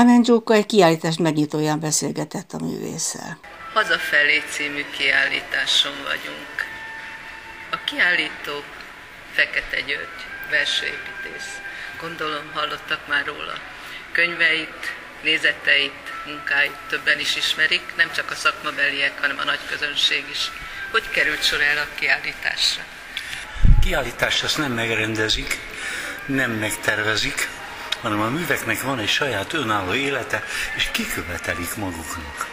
Ámen Zsóka egy kiállítás megnyitóján beszélgetett a művésszel. Hazafelé című kiállításon vagyunk. A kiállító Fekete György, versőépítész. Gondolom hallottak már róla. Könyveit, nézeteit, munkáit többen is ismerik, nem csak a szakmabeliek, hanem a nagy közönség is. Hogy került sor el a kiállításra? Kiállítást azt nem megrendezik, nem megtervezik, hanem a műveknek van egy saját önálló élete, és kikövetelik maguknak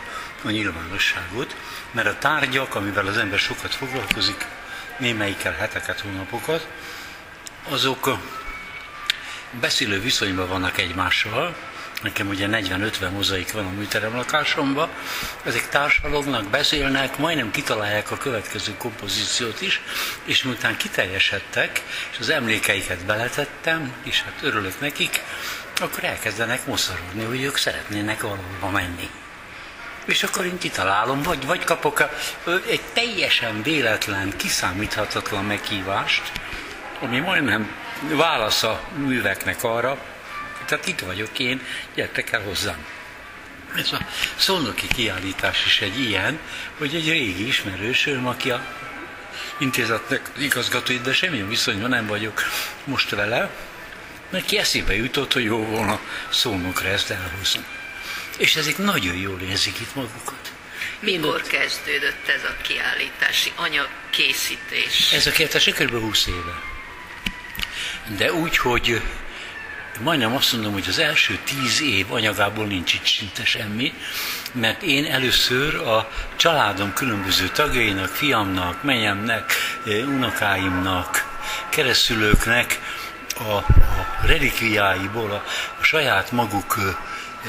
a nyilvánosságot, mert a tárgyak, amivel az ember sokat foglalkozik, némelyikkel heteket, hónapokat, azok beszélő viszonyban vannak egymással, Nekem ugye 40-50 mozaik van a műterem lakásomban. Ezek társalognak, beszélnek, majdnem kitalálják a következő kompozíciót is, és miután kiteljesedtek, és az emlékeiket beletettem, és hát örülök nekik, akkor elkezdenek moszorodni, hogy ők szeretnének valahova menni. És akkor én kitalálom, vagy, vagy kapok egy teljesen véletlen, kiszámíthatatlan meghívást, ami majdnem válasz a műveknek arra, tehát itt vagyok én, gyertek el hozzám. Ez a szolnoki kiállítás is egy ilyen, hogy egy régi ismerősöm, aki a intézetnek igazgatói, de semmilyen viszonyban nem vagyok most vele, neki eszébe jutott, hogy jó volna szólnokra ezt elhozni. És ezek nagyon jól érzik itt magukat. Mikor kezdődött ez a kiállítási anyagkészítés? Ez a kiállítás kb. 20 éve. De úgy, hogy majdnem azt mondom, hogy az első tíz év anyagából nincs itt szinte semmi, mert én először a családom különböző tagjainak, fiamnak, menyemnek, eh, unokáimnak, keresztülőknek a, a relikviáiból, a, a saját maguk eh,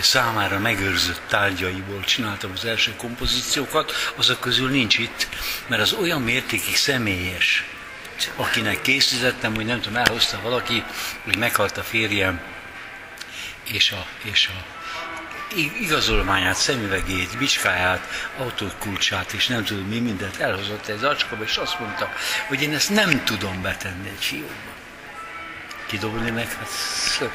számára megőrzött tárgyaiból csináltam az első kompozíciókat, azok közül nincs itt, mert az olyan mértékig személyes, akinek készítettem, hogy nem tudom, elhozta valaki, hogy meghalt a férjem, és a, és a igazolványát, szemüvegét, bicskáját, autókulcsát, és nem tudom mi mindent elhozott egy zacskóba, és azt mondta, hogy én ezt nem tudom betenni egy fiókba kidobni, meg hát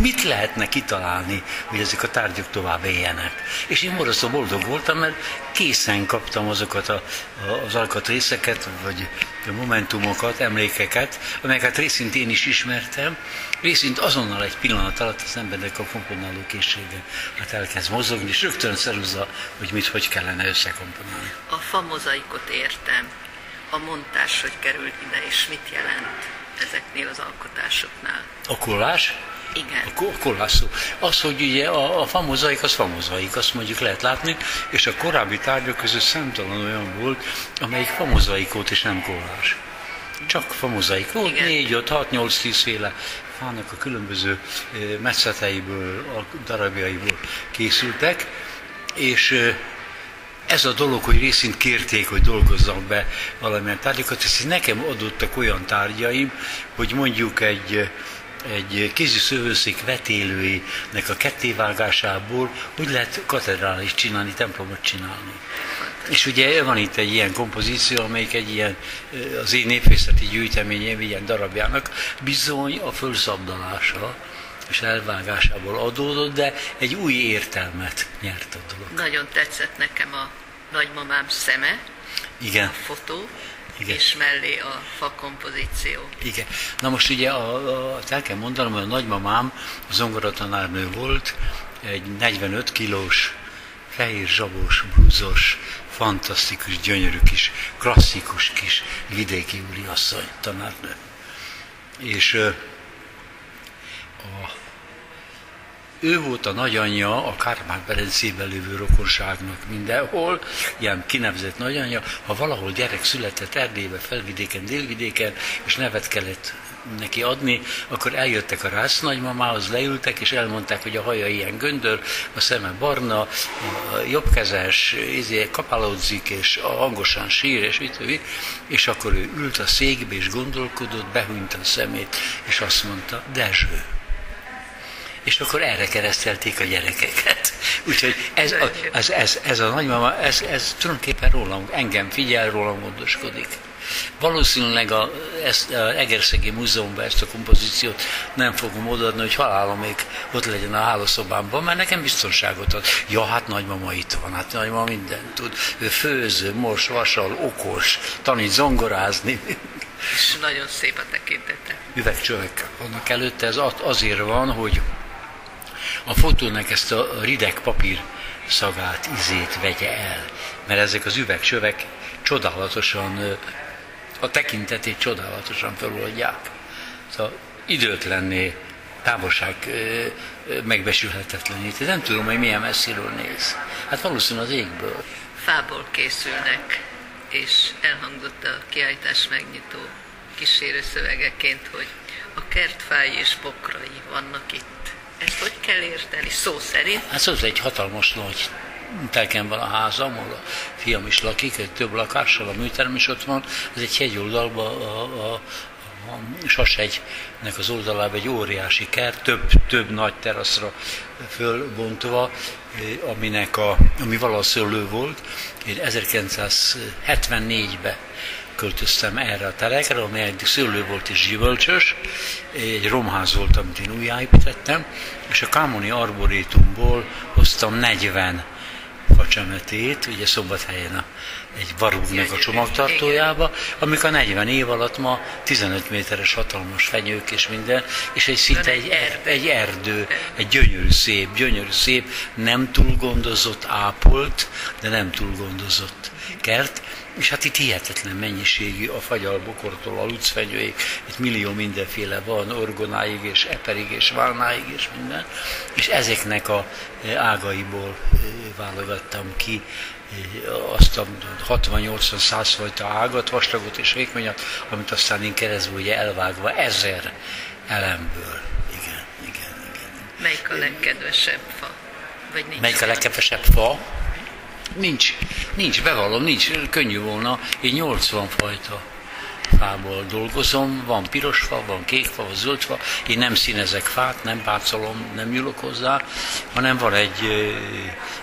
mit lehetne kitalálni, hogy ezek a tárgyak tovább éljenek. És én borzasztó boldog voltam, mert készen kaptam azokat a, a, az alkatrészeket, vagy a momentumokat, emlékeket, amelyeket részint én is ismertem, részint azonnal egy pillanat alatt az embernek a komponáló készsége hát elkezd mozogni, és rögtön szeruzza, hogy mit, hogy kellene összekomponálni. A fa értem, a montás, hogy került ide, és mit jelent? Ezeknél az alkotásoknál. A kollás? Igen. A, kollás szó. Az, hogy ugye a, a famozaik, az famozaik, azt mondjuk lehet látni, és a korábbi tárgyak között számtalan olyan volt, amelyik famozaikot és nem kollás. Csak famozaik volt, Igen. 4, 5, 6, 8, 10 féle fának a különböző eh, metszeteiből, a darabjaiból készültek, és eh, ez a dolog, hogy részint kérték, hogy dolgozzam be valamilyen tárgyakat, és nekem adottak olyan tárgyaim, hogy mondjuk egy, egy kézi szövőszék vetélőinek a kettévágásából hogy lehet katedrális csinálni, templomot csinálni. És ugye van itt egy ilyen kompozíció, amelyik egy ilyen, az én népészeti gyűjteményem, ilyen darabjának bizony a fölszabdalása, és elvágásából adódott, de egy új értelmet nyert a dolog. Nagyon tetszett nekem a nagymamám szeme, Igen. a fotó, Igen. és mellé a fa kompozíció. Igen. Na most ugye a, a, el kell mondanom, hogy a nagymamám zongoratanárnő volt, egy 45 kilós, fehér zsabós, blúzos, fantasztikus, gyönyörű kis, klasszikus kis vidéki úriasszony tanárnő. És a ő volt a nagyanyja a Kárpát-Berencében lévő rokonságnak mindenhol, ilyen kinevezett nagyanyja, ha valahol gyerek született Erdélybe, felvidéken, délvidéken, és nevet kellett neki adni, akkor eljöttek a rász nagymamához, leültek, és elmondták, hogy a haja ilyen göndör, a szeme barna, a jobbkezes, izé, kapálódzik, és hangosan sír, és mit, és akkor ő ült a székbe, és gondolkodott, behúnyta a szemét, és azt mondta, Dezső és akkor erre keresztelték a gyerekeket. Úgyhogy ez a, ez, ez, ez a nagymama, ez, ez tulajdonképpen rólam, engem figyel, rólam gondoskodik. Valószínűleg a, ezt, a Egerszegi Múzeumban ezt a kompozíciót nem fogom odaadni, hogy halálomig ott legyen a hálószobámban, mert nekem biztonságot ad. Ja, hát nagymama itt van, hát nagymama mindent tud. Ő főző, mos, vasal, okos, tanít zongorázni. És nagyon szép a tekintete. Üvegcsövek vannak előtte, ez azért van, hogy a fotónak ezt a rideg papír szagát, izét vegye el. Mert ezek az üvegcsövek csodálatosan, a tekintetét csodálatosan feloldják. Szóval időtlenné, távolság megbesülhetetlené. Nem tudom, hogy milyen messziről néz. Hát valószínűleg az égből. Fából készülnek, és elhangzott a kiállítás megnyitó kísérő szövegeként, hogy a kertfái és pokrai vannak itt ezt hogy kell érteni, szó szerint? Hát szó egy hatalmas nagy telken van a házam, ahol a fiam is lakik, egy több lakással, a műterem is ott van. Ez egy hegyoldalban a, a, a Sashegynek az oldalában egy óriási kert, több, több nagy teraszra fölbontva, aminek a, ami valaha szőlő volt. Én 1974-ben költöztem erre a telekre, ami eddig szőlő volt és gyümölcsös, egy romház volt, amit én újjáépítettem, és a Kámoni Arborétumból hoztam 40 facsemetét, ugye Szombathelyen a, egy varúgnak a csomagtartójába, amik a 40 év alatt ma 15 méteres hatalmas fenyők és minden, és egy szinte egy, er, egy erdő, egy gyönyörű szép, gyönyörű szép, nem túl gondozott, ápolt, de nem túl gondozott kert, és hát itt hihetetlen mennyiségű a fagyalbokortól a lucfenyőig, itt millió mindenféle van, orgonáig és eperig és válnáig és minden, és ezeknek a e, ágaiból e, válogattam ki e, azt a 60-80-100 fajta ágat, vastagot és vékonyat, amit aztán én keresztül ugye elvágva ezer elemből. Igen, igen, igen. Melyik a legkedvesebb fa? Vagy nincs Melyik a legkedvesebb fa? Nincs, nincs, bevallom, nincs, könnyű volna. Én 80 fajta fából dolgozom, van piros fa, van kék fa, van zöld fa, én nem színezek fát, nem pácolom, nem nyúlok hozzá, hanem van egy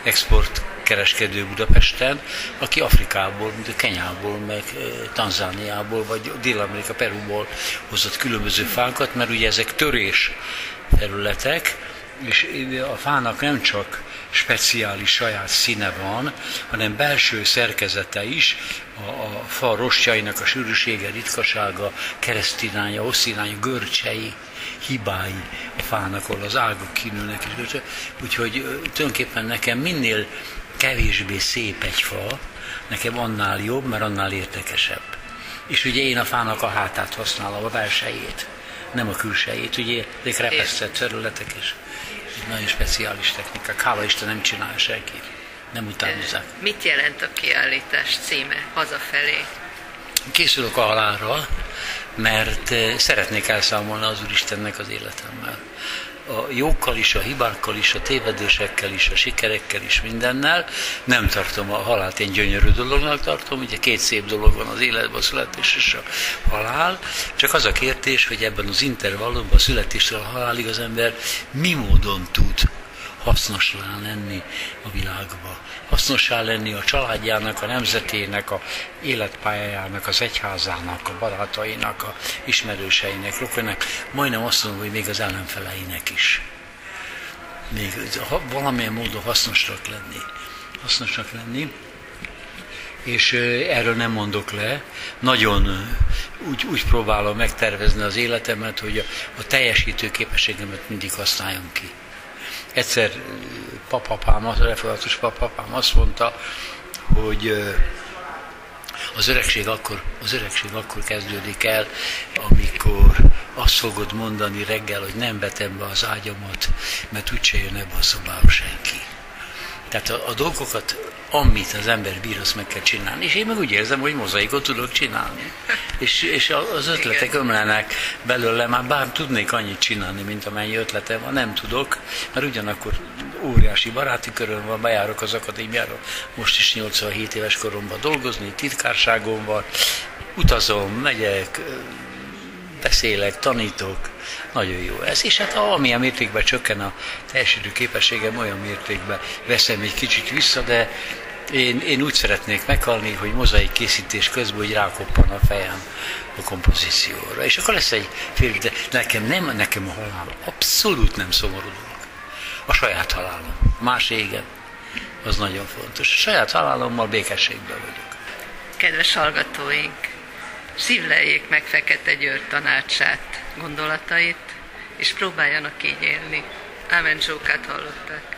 export kereskedő Budapesten, aki Afrikából, mint a Kenyából, meg Tanzániából, vagy Dél-Amerika, Perúból hozott különböző fákat, mert ugye ezek törés területek, és a fának nem csak speciális saját színe van, hanem belső szerkezete is, a, a fa rostjainak a sűrűsége, ritkasága, keresztinánya, osztinánya, görcsei, hibái a fának, ahol az ágok kinőnek görcsei. Úgyhogy tulajdonképpen nekem minél kevésbé szép egy fa, nekem annál jobb, mert annál értekesebb. És ugye én a fának a hátát használom, a belsejét, nem a külsejét, ugye ezek repesztett területek is nagyon speciális technikák. Hála Isten nem csinál senki. Nem utánozzák. Mit jelent a kiállítás címe hazafelé? Készülök a halálra, mert eh, szeretnék elszámolni az Úristennek az életemmel a jókkal is, a hibákkal is, a tévedésekkel is, a sikerekkel is, mindennel. Nem tartom a halált én gyönyörű dolognak tartom, ugye két szép dolog van az életben, a születés és a halál, csak az a kérdés, hogy ebben az intervallumban, a születéstől a halálig az ember mi módon tud hasznoslá lenni a világba. Hasznossá lenni a családjának, a nemzetének, a életpályájának, az egyházának, a barátainak, a ismerőseinek, rokonnak, majdnem azt mondom, hogy még az ellenfeleinek is. Még valamilyen módon hasznosnak lenni. Hasznosnak lenni és erről nem mondok le. Nagyon úgy, úgy próbálom megtervezni az életemet, hogy a, a teljesítő képességemet mindig használjam ki. Egyszer papapám, a református papapám azt mondta, hogy az öregség akkor, az öregség akkor kezdődik el, amikor azt fogod mondani reggel, hogy nem betem be az ágyamat, mert úgyse jön ebbe a szobába senki. Tehát a, a dolgokat, amit az ember bír, azt meg kell csinálni. És én meg úgy érzem, hogy mozaikot tudok csinálni. És, és az ötletek ömlenek belőle, már bár tudnék annyit csinálni, mint amennyi ötletem van, nem tudok, mert ugyanakkor óriási baráti köröm van, bejárok az akadémiára, most is 87 éves koromban dolgozni, titkárságom van, utazom, megyek, beszélek, tanítok, nagyon jó ez. És hát amilyen mértékben csökken a teljesítő képességem, olyan mértékben veszem egy kicsit vissza, de én, én úgy szeretnék meghalni, hogy mozaik készítés közben, hogy rákoppan a fejem a kompozícióra. És akkor lesz egy fél, de nekem nem, nekem a halál abszolút nem szomorú. A saját halálom. Más égen. Az nagyon fontos. A saját halálommal békességben vagyok. Kedves hallgatóink, szívleljék meg Fekete György tanácsát, gondolatait, és próbáljanak így élni. Ámen Zsókát hallották.